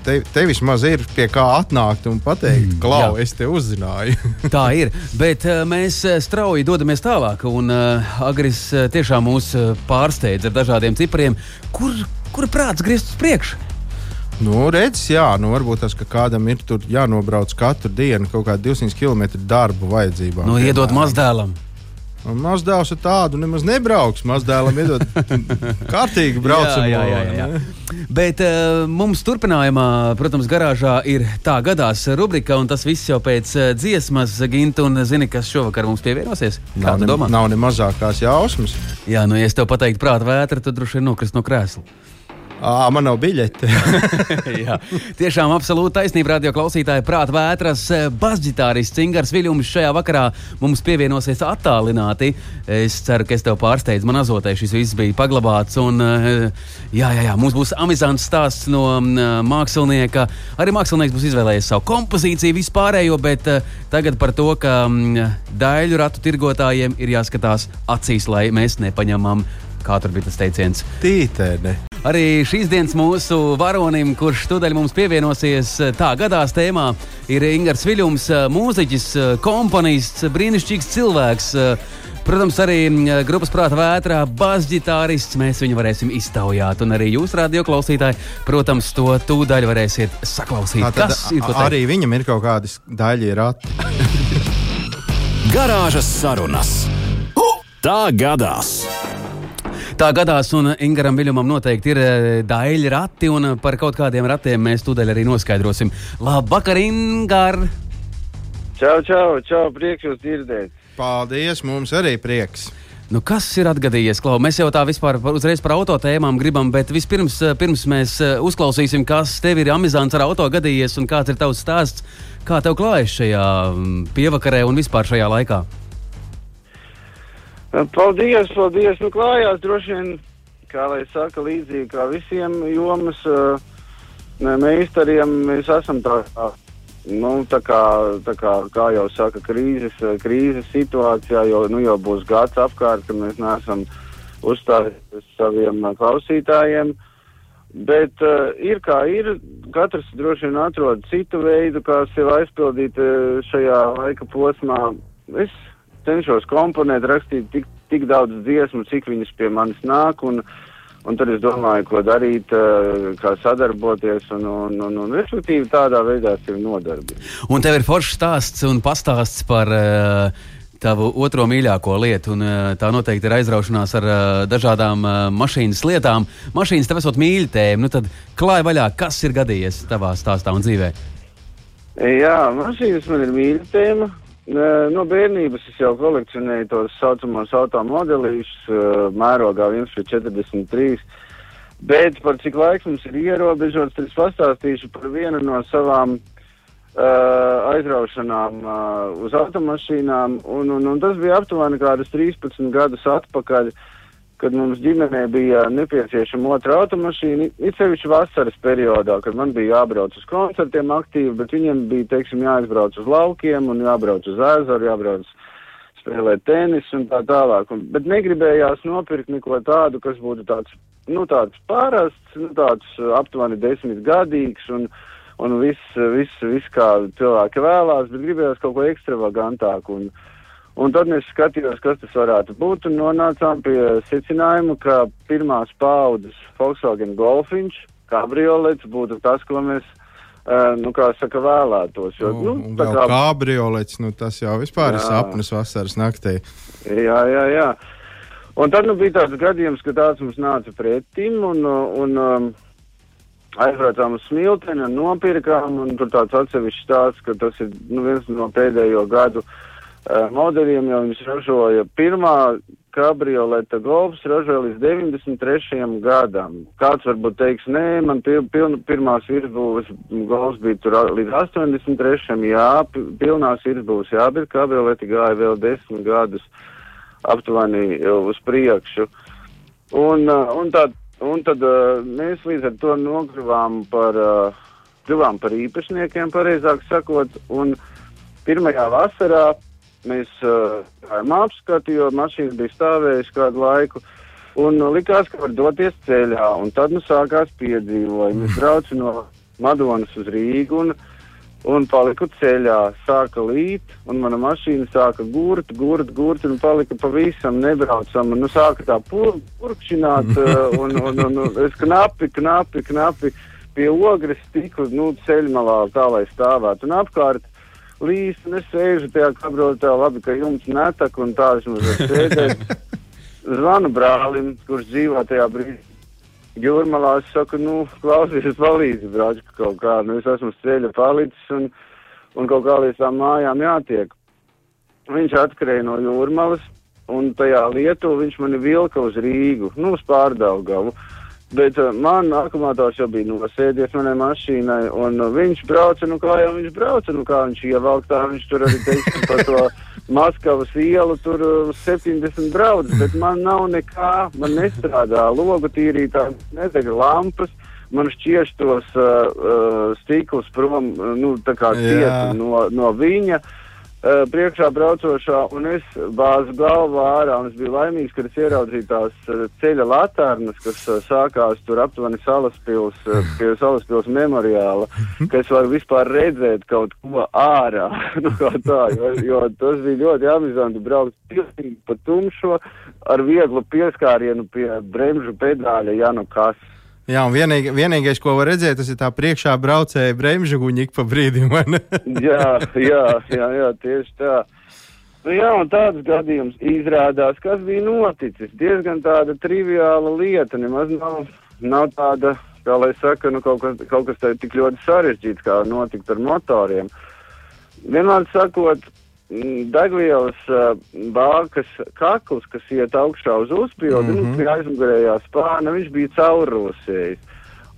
[SPEAKER 3] te, te vismaz ir pie kā atnākt un pateikt, mm, klau, jā. es te uzzināju.
[SPEAKER 2] tā ir. Bet uh, mēs uh, strauji dodamies tālāk. Un uh, Agris tiešām mūs pārsteidz ar dažādiem cipriem. Kur, kur prāts griezt uz priekšu?
[SPEAKER 3] Nu, redz, jā, nu, varbūt tas, ka kādam ir jānobrauc katru dienu kaut kāda 200 km darbu vajadzībām.
[SPEAKER 2] Nu, iedod mazdēlam.
[SPEAKER 3] Mazdēls ar tādu nemaz nebrauks. Mazdēlam iedod kārtīgi braucam.
[SPEAKER 2] jā, jā, jā, jā. Bet uh, mums turpinājumā, protams, garāžā ir tā gadās rubrika, un tas viss jau pēc uh, dziesmas, Ginta, un zini, kas šovakar mums pievienosies?
[SPEAKER 3] Kā nav, ne, nav ne mazākās jausmas.
[SPEAKER 2] Jā, nu, ja es tev pateiktu prāta vētra, tad droši vien nokrist no krēsla.
[SPEAKER 3] À, man nav biļete.
[SPEAKER 2] Jā, tiešām absolūti taisnība. Radio klausītāji, prāta vētras basģitārists Ingūns Viljums šajā vakarā mums pievienosies attālināti. Es ceru, ka es tev pārsteidzu. Man azotē šis viss bija paglabāts. Un, jā, jā, jā, mums būs amizants stāsts no mākslinieka. Arī mākslinieks būs izvēlējies savu kompozīciju, vispārējo, bet tagad par to, ka daļu ratu tirgotājiem ir jāskatās acīs, lai mēs nepaņemam kā tur bija tas teiciens?
[SPEAKER 3] Tītēne.
[SPEAKER 2] Arī šīs dienas mūsu varonim, kurš studēļ mums pievienosies tā gadās tēmā, ir Ingūns Viljums, mūziķis, komponists, brīnišķīgs cilvēks. Protams, arī grupas prāta vētrā basģitārists. Mēs viņu varēsim iztaujāt. Un arī jūs, radio klausītāji, protams, to tūdaļ varēsiet saklausīt.
[SPEAKER 3] Tā, tad, ir, arī viņam ir kaut kādas daļi rati.
[SPEAKER 1] Garāžas sarunas. Tā gadās!
[SPEAKER 2] Tā gadās, un Ingaram Viljamam noteikti ir eh, daļa rati, un par kaut kādiem ratiem mēs tūdaļ arī noskaidrosim. Labvakar, Ingar!
[SPEAKER 5] Čau, čau, čau, prieks jūs dzirdēt!
[SPEAKER 3] Paldies, mums arī prieks!
[SPEAKER 2] Nu, kas ir atgadījies, Klau? Mēs jau tā vispār uzreiz par auto tēmām gribam, bet vispirms eh, pirms mēs eh, uzklausīsim, kas tev ir amizants ar auto gadījies un kāds ir tavs stāsts, kā tev klājas šajā mm, pievakarē un vispār šajā laikā.
[SPEAKER 5] Paldies, paldies. Nu, klājās droši vien, kā lai saka, līdzīgi kā visiem jomas uh, meistariem, mēs esam tā, nu, tā kā, tā kā, kā jau saka, krīzes, krīzes situācijā, jo nu, jau būs gads apkārt, ka mēs neesam uzstājušies saviem klausītājiem. Bet uh, ir kā ir, katrs droši vien atrod citu veidu, kā sevi aizpildīt uh, šajā laika posmā. Es cenšos komponēt, rakstīt tik, tik daudz dziesmu, cik viņas pie manis nāk. Un, un tad es domāju, ko darīt, eh, kā sadarboties. Un, un, un, un respektīvi, tādā veidā sevi nodarbināt.
[SPEAKER 2] Un tev ir foršs stāsts un pastāsts par. Uh, tavu otro mīļāko lietu, un uh, tā noteikti ir aizraušanās ar uh, dažādām uh, mašīnas lietām. Mašīnas tev esot mīļa tēma, nu tad klāj vaļā, kas ir gadījies tavā stāstā un dzīvē.
[SPEAKER 5] Jā, mašīnas man ir mīļa tēma. No bērnības es jau kolekcionēju tos saucamos automodelīšus, mērogā 1,43. Bet par cik laiks mums ir ierobežots, tad es pastāstīšu par vienu no savām uh, aizraušanām uh, uz automašīnām. Un, un, un tas bija aptuveni kādas 13 gadus atpakaļ. Uh, kad mums ģimenē bija nepieciešama otra automašīna, it sevišķi vasaras periodā, kad man bija jābrauc uz koncertiem aktīvi, bet viņiem bija, teiksim, jāizbrauc uz laukiem un jābrauc uz ezeru, jābrauc spēlēt tenisu un tā tālāk. Un, bet negribējās nopirkt neko tādu, kas būtu tāds, nu, tāds parasts, nu, tāds aptuveni desmit gadīgs un, un viss, viss, viss kā cilvēki vēlās, bet gribējās kaut ko ekstravagantāku. Un, Un tad mēs skatījāmies, kas tas varētu būt, un nonācām pie secinājuma, ka pirmās paudzes Volkswagen Golfiņš, kabriolets, būtu tas, ko mēs, uh, nu, kā saka, vēlētos. Jo,
[SPEAKER 3] nu, nu, tā kā kabriolets, nu, tas jau vispār jā. ir sapnis vasaras naktī.
[SPEAKER 5] Jā, jā, jā. Un tad nu, bija tāds gadījums, ka tāds mums nāca pretim, un, un um, aizbraucām uz smilteni un nopirkām, un tur tāds atsevišķs stāsts, ka tas ir nu, viens no pēdējo gadu uh, modeļiem jau viņš ražoja pirmā kabrioleta golfs ražoja līdz 93. gadam. Kāds varbūt teiks, nē, man pil, pil, pirmās virsbūves golfs bija tur līdz 83. Jā, pilnās virsbūves, jā, bet kabrioleti gāja vēl desmit gadus aptuveni uz priekšu. Un, eh, un, tā, un tad eh, mēs līdz ar to nokļuvām par, kļuvām par īpašniekiem, pareizāk sakot, un pirmajā vasarā mēs uh, gājām apskatu, jo mašīna bija stāvējusi kādu laiku. Un uh, likās, ka var doties ceļā. Un tad nu sākās piedzīvojumi. Es braucu no Madonas uz Rīgu un, un paliku ceļā. Sāka līt, un mana mašīna sāka gurt, gurt, gurt, un palika pavisam nebraucama. Nu, sāka tā pur, purkšināt, uh, un, un, un, un es knapi, knapi, knapi pie ogres tiku nu, ceļmalā, tā lai stāvētu. Un apkārt līst, un es sēžu tajā kabrotā, labi, ka jums netak, un tā es mazliet sēdēju. Zvanu brālim, kurš dzīvo tajā brīdī. Jūrmalā es saku, nu, klausies, palīdzi, brāļ, kaut kā, nu, es esmu ceļa palicis, un, un kaut kā līdz tām mājām jātiek. Viņš atkarēja no jūrmalas, un tajā lietu viņš mani vilka uz Rīgu, nu, uz pārdaugavu. Bet uh, man akumulātors jau bija nosēdies manai mašīnai, un uh, viņš brauca, nu kā jau viņš brauca, nu kā viņš ievelk tā, viņš tur arī teiksim par to Maskavas ielu, tur uh, 70 brauc, bet man nav nekā, man nestrādā logu tīrītā, nedeg lampas, man šķieš tos uh, uh, stiklus prom, nu tā kā
[SPEAKER 3] Jā.
[SPEAKER 5] cietu no, no viņa. Uh, priekšā braucošā, un es bāzu galvu ārā, un es biju laimīgs, kad es ieraudzīju tās uh, ceļa laternas, kas uh, sākās tur aptuveni Salaspils, pie Salaspils memoriāla, ka es varu vispār redzēt kaut ko ārā, nu tā, jo, jo tas bija ļoti amizanti braukt pilnīgi pa tumšo ar vieglu pieskārienu pie bremžu pedāļa, ja nu kas.
[SPEAKER 3] Jā, un vienīgi, vienīgais, ko var redzēt, tas ir tā priekšā braucēja bremžu guņa ik pa brīdim.
[SPEAKER 5] jā, jā, jā, jā, tieši tā. Nu, jā, un tāds gadījums izrādās, kas bija noticis. Diezgan tāda triviāla lieta, nemaz nav, nav tāda, kā lai saka, nu, kaut kas, kaut kas tā tik ļoti sarežģīts, kā notikt ar motoriem. Vienmēr sakot, degvielas uh, bākas kakls, kas iet augšā uz uzpildi, mm -hmm. pie aizmugurējā spāna, viņš bija caurrosējis.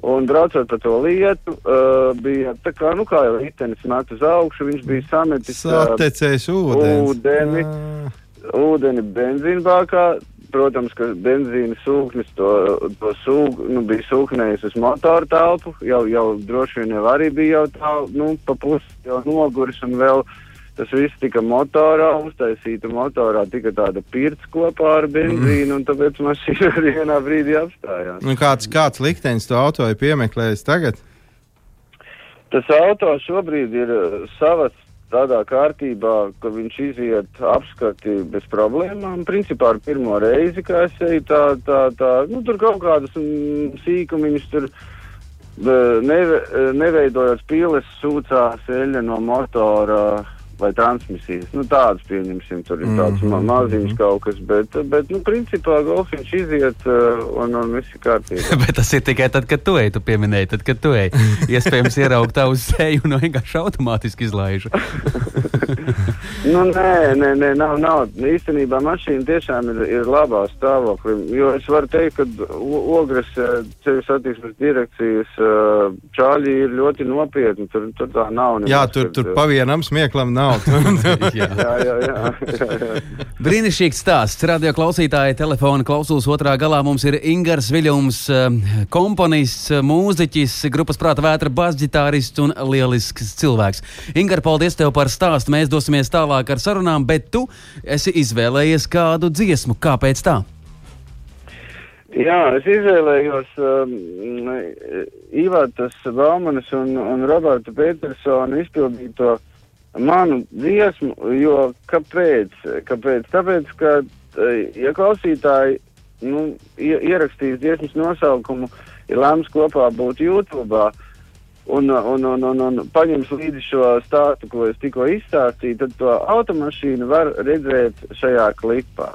[SPEAKER 5] Un braucot pa to lietu, uh, bija tā kā, nu, kā jau ritenis met uz augšu, viņš bija sametis uh,
[SPEAKER 3] Satecējis ūdens.
[SPEAKER 5] ūdeni.
[SPEAKER 3] Ā.
[SPEAKER 5] ūdeni benzīnbākā. Protams, ka benzīna sūknis to, to sūk, nu, bija sūknējis uz motoru telpu. Jau, jau droši vien jau arī bija jau tā, nu, pa pusi jau noguris un vēl tas viss tika motorā, uztaisīta motorā, tika tāda pirts kopā ar benzīnu, un tāpēc mašīna arī vienā brīdī apstājās.
[SPEAKER 3] Nu, kāds, kāds liktenis to auto ir piemeklējis tagad?
[SPEAKER 5] Tas auto šobrīd ir uh, savas tādā kārtībā, ka viņš iziet apskati bez problēmām. Principā ar pirmo reizi, kā es eju, tā, tā, tā, nu, tur kaut kādas mm, sīkumiņas tur eh, neve, eh, neveidojot pīles sūcās eļļa no motora vai transmisijas. Nu, tādas pieņemsim, tur ir tāds mm -hmm. maziņš kaut kas, bet, bet nu, principā golfiņš iziet uh, un, un viss ir kārtībā.
[SPEAKER 2] Bet tas ir tikai tad, kad tu ej, tu pieminēji, tad, kad tu ej. Iespējams, ieraugt tavu seju un vienkārši automātiski izlaižu.
[SPEAKER 5] Nu, nē, nē, nē, nav, nav. Īstenībā mašīna tiešām ir, ir labā stāvoklī. Jo es varu teikt, ka ogres eh, ceļu satiksmes direkcijas eh, čāļi ir ļoti nopietni. Tur, tur tā nav.
[SPEAKER 3] Jā,
[SPEAKER 5] nemaz,
[SPEAKER 3] tur,
[SPEAKER 5] kad,
[SPEAKER 3] tur
[SPEAKER 5] eh,
[SPEAKER 3] pa vienam smieklam nav.
[SPEAKER 2] Jā.
[SPEAKER 5] Jā, jā, jā. jā, jā.
[SPEAKER 2] Brīnišķīgs stāsts. Radio klausītāja telefona klausulas otrā galā mums ir Ingars Viļņums, komponists, eh, mūziķis, grupas prāta vētra basģitārists un lielisks cilvēks. Ingar, paldies tev par stāstu. Mēs dosimies tālāk ar sarunām, bet tu esi izvēlējies kādu dziesmu. Kāpēc tā?
[SPEAKER 5] Jā, es izvēlējos um, Ivatas Baumanas un, un Roberta Petersona izpildīto manu dziesmu, jo kāpēc? kāpēc? Tāpēc, ka, eh, ja klausītāji nu, ie- ierakstīs dziesmas nosaukumu, ir lēms kopā būt YouTube. Un, un, un, un, un paņems līdzi šo stāstu, ko es tikko izstāstīju, tad to automašīnu var redzēt šajā klipā.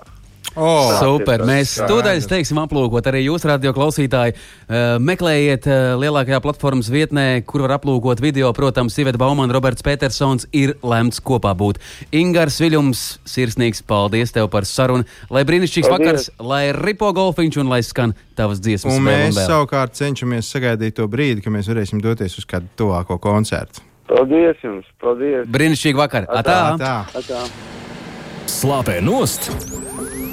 [SPEAKER 3] Oh,
[SPEAKER 2] Super.
[SPEAKER 5] tas
[SPEAKER 2] Mēs tūdaļ teiksim, aplūkot arī jūs, radio klausītāji. Uh, meklējiet uh, lielākajā platformas vietnē, kur var aplūkot video. Protams, Iveta Baumana, Roberts Petersons ir lemts kopā būt. Ingars Viļņums, sirsnīgs paldies tev par sarunu. Lai brīnišķīgs
[SPEAKER 5] Paldies.
[SPEAKER 2] vakars, lai ripo golfiņš un lai skan tavas dziesmas.
[SPEAKER 3] Un mēs
[SPEAKER 2] vēl.
[SPEAKER 3] savukārt cenšamies sagaidīt to brīdi, kad mēs varēsim doties uz kādu tuvāko koncertu.
[SPEAKER 5] Paldies jums! Paldies!
[SPEAKER 2] Brīnišķīgi vakar.
[SPEAKER 5] Atā.
[SPEAKER 2] Atā.
[SPEAKER 3] Tā.
[SPEAKER 5] Atā.
[SPEAKER 1] Slāpē nost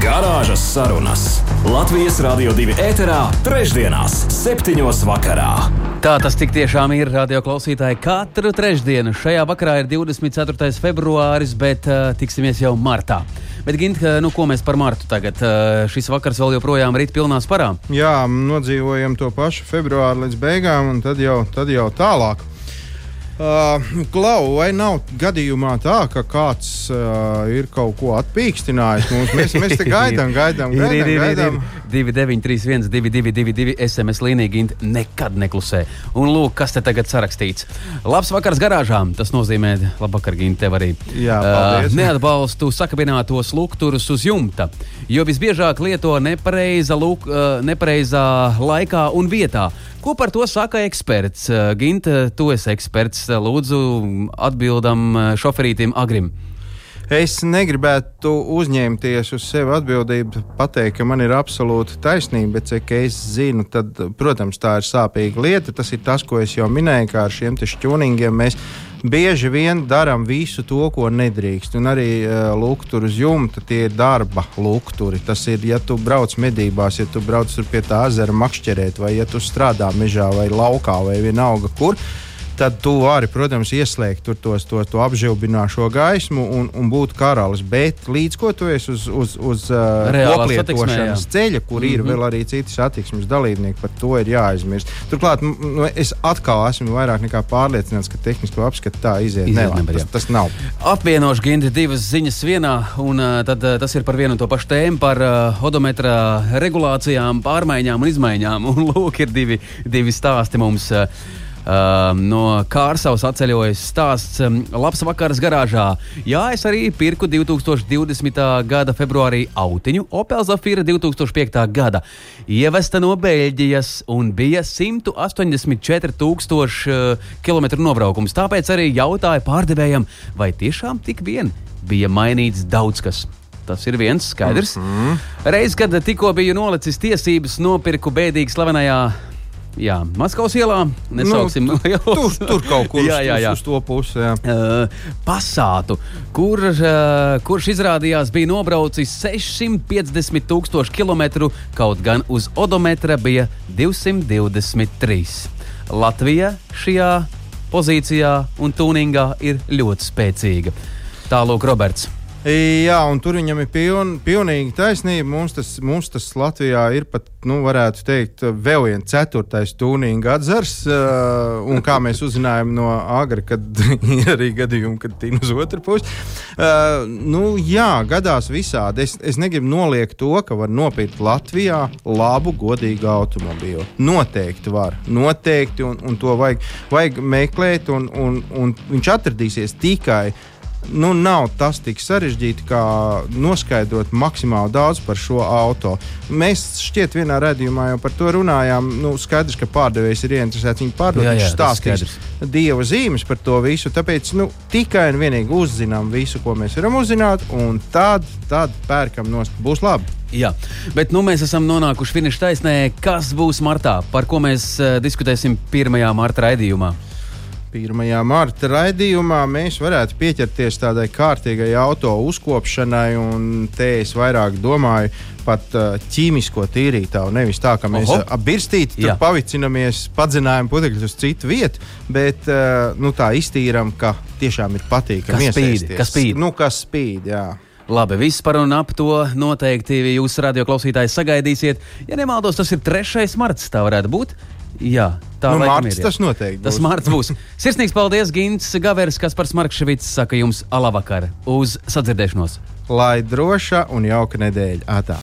[SPEAKER 1] Garāžas sarunas Latvijas Rādio 2 ēterā, trešdienās, septiņos vakarā.
[SPEAKER 2] Tā tas tik tiešām ir, radio klausītāji. Katru trešdienu šajā vakarā ir 24. februāris, bet uh, tiksimies jau martā. Bet, Gint, nu, ko mēs par martu tagad? Uh, šis vakars vēl joprojām rīt pilnā sparā.
[SPEAKER 3] Jā, nodzīvojam to pašu februāru līdz beigām, un tad jau, tad jau tālāk. Uh, Klau, vai nav gadījumā tā, ka kāds uh, ir kaut ko atpīkstinājis? Mums, mēs, mēs te gaidām, gaidām, gaidām.
[SPEAKER 2] ir, ir,
[SPEAKER 3] gaidām.
[SPEAKER 2] ir, ir. 2931, 222, SMS līnija Gint nekad neklusē. Un lūk, kas te tagad sarakstīts. Labs vakars garāžām. Tas nozīmē, labvakar, Gint, tev arī.
[SPEAKER 3] Jā, paldies.
[SPEAKER 2] Uh, neatbalstu sakabinātos lukturus uz jumta, jo visbiežāk lieto nepareiza, luk, uh, nepareizā laikā un vietā. Ko par to saka eksperts? Uh, Ginta, tu esi eksperts. Lūdzu, atbildam uh, šoferītim Agrim.
[SPEAKER 3] Es negribētu uzņemties uz sevi atbildību, pateikt, ka man ir absolūta taisnība, bet cik es zinu, tad, protams, tā ir sāpīga lieta. Tas ir tas, ko es jau minēju, kā ar šiem šķūningiem. Mēs bieži vien darām visu to, ko nedrīkst. Un arī uh, lukturi uz jumta tie ir darba lukturi. Tas ir, ja tu brauc medībās, ja tu brauc pie tā ezera makšķerēt, vai ja tu strādā mežā vai laukā vai vienalga kur tad tu vari, protams, ieslēgt tur tos, to, to apžilbināšo gaismu un, un būt karalis. Bet līdz ko tu esi uz, uz, uz uh,
[SPEAKER 2] satiksmē,
[SPEAKER 3] ceļa, kur mm -hmm. ir
[SPEAKER 2] Mhm.
[SPEAKER 3] vēl arī citi satiksmes dalībnieki, par to ir jāaizmirst. Turklāt nu, es atkal esmu vairāk nekā pārliecināts, ka tehnisko apskatu tā iziet,
[SPEAKER 2] Iziet jā.
[SPEAKER 3] tas, tas nav.
[SPEAKER 2] Apvienošu Ginti divas ziņas vienā, un uh, tad, uh, tas ir par vienu un to pašu tēmu, par uh, odometra regulācijām, pārmaiņām un izmaiņām. Un lūk, ir divi, divi stāsti mums. Uh, Uh, no Kārsavas atceļojas stāsts. Um, labs vakars garāžā. Jā, es arī pirku 2020. gada februārī autiņu Opel Zafira 2005. gada. Ievesta no Beļģijas un bija 184 tūkstoši uh, km nobraukums. Tāpēc arī jautāju pārdevējam, vai tiešām tik vien bija mainīts daudz kas. Tas ir viens skaidrs. Mm -hmm. Reiz, kad tikko biju nolicis tiesības, nopirku bēdīgi slavenajā Jā, Maskavas ielā nesauksim
[SPEAKER 3] Nu,
[SPEAKER 2] ielas.
[SPEAKER 3] Tur, tur kaut kur
[SPEAKER 2] jā, jā, jā.
[SPEAKER 3] Uz, uz to pusi. Jā.
[SPEAKER 2] Uh, pasātu, kur, uh, kurš izrādījās bija nobraucis 650 tūkstošu kilometru, kaut gan uz odometra bija 223. Latvija šajā pozīcijā un tūningā ir ļoti spēcīga. Tālūk, Roberts.
[SPEAKER 3] Jā, un tur viņam ir piln, pilnīgi taisnība. Mums tas, mums tas Latvijā ir pat, nu, varētu teikt, vēl viens ceturtais tūnīga atzars. Uh, un kā mēs uzzinājām no Agra, kad ir arī gadījumi, kad tīna uz otru pusi. Uh, nu, jā, gadās visādi. Es, es negribu noliegt to, ka var nopirkt Latvijā labu, godīgu automobīlu. Noteikti var. Noteikti, un, un to vajag, vajag meklēt, un, un, un viņš atradīsies tikai nu, nav tas tik sarežģīti, kā noskaidrot maksimāli daudz par šo auto. Mēs šķiet vienā redzējumā jau par to runājām. Nu, skaidrs, ka pārdevējs ir ieinteresēts viņu pārdot. Viņš stāstīs dieva zīmes par to visu. Tāpēc nu, tikai un vienīgi uzzinām visu, ko mēs varam uzzināt, un tad, tad pērkam nost. Būs labi.
[SPEAKER 2] Jā, bet nu, mēs esam nonākuši finiša taisnē. Kas būs martā? Par ko mēs uh, diskutēsim 1. marta raidījumā?
[SPEAKER 3] 1. marta raidījumā mēs varētu pieķerties tādai kārtīgai auto uzkopšanai, un te es vairāk domāju pat uh, ķīmisko tīrītāju. Nevis tā, ka mēs apbirstīti
[SPEAKER 2] Jā.
[SPEAKER 3] pavicinamies, padzinājam putekļus uz citu vietu, bet uh, nu, tā iztīram, ka tiešām ir patīkami
[SPEAKER 2] Kas spīd, kas spīd.
[SPEAKER 3] Nu, kas spīd, jā.
[SPEAKER 2] Labi, viss par un ap to noteikti jūs, radioklausītāji, sagaidīsiet. Ja nemaldos, tas ir 3. marts. Tā varētu būt. Jā, tā
[SPEAKER 3] Nu, marts
[SPEAKER 2] ir,
[SPEAKER 3] tas noteikti
[SPEAKER 2] Tas
[SPEAKER 3] būs.
[SPEAKER 2] marts būs. Sirsnīgs paldies, Gins Gavers, kas par Smarkševits saka jums alabakar uz sadzirdēšanos.
[SPEAKER 3] Lai droša un jauka nedēļa. Atā.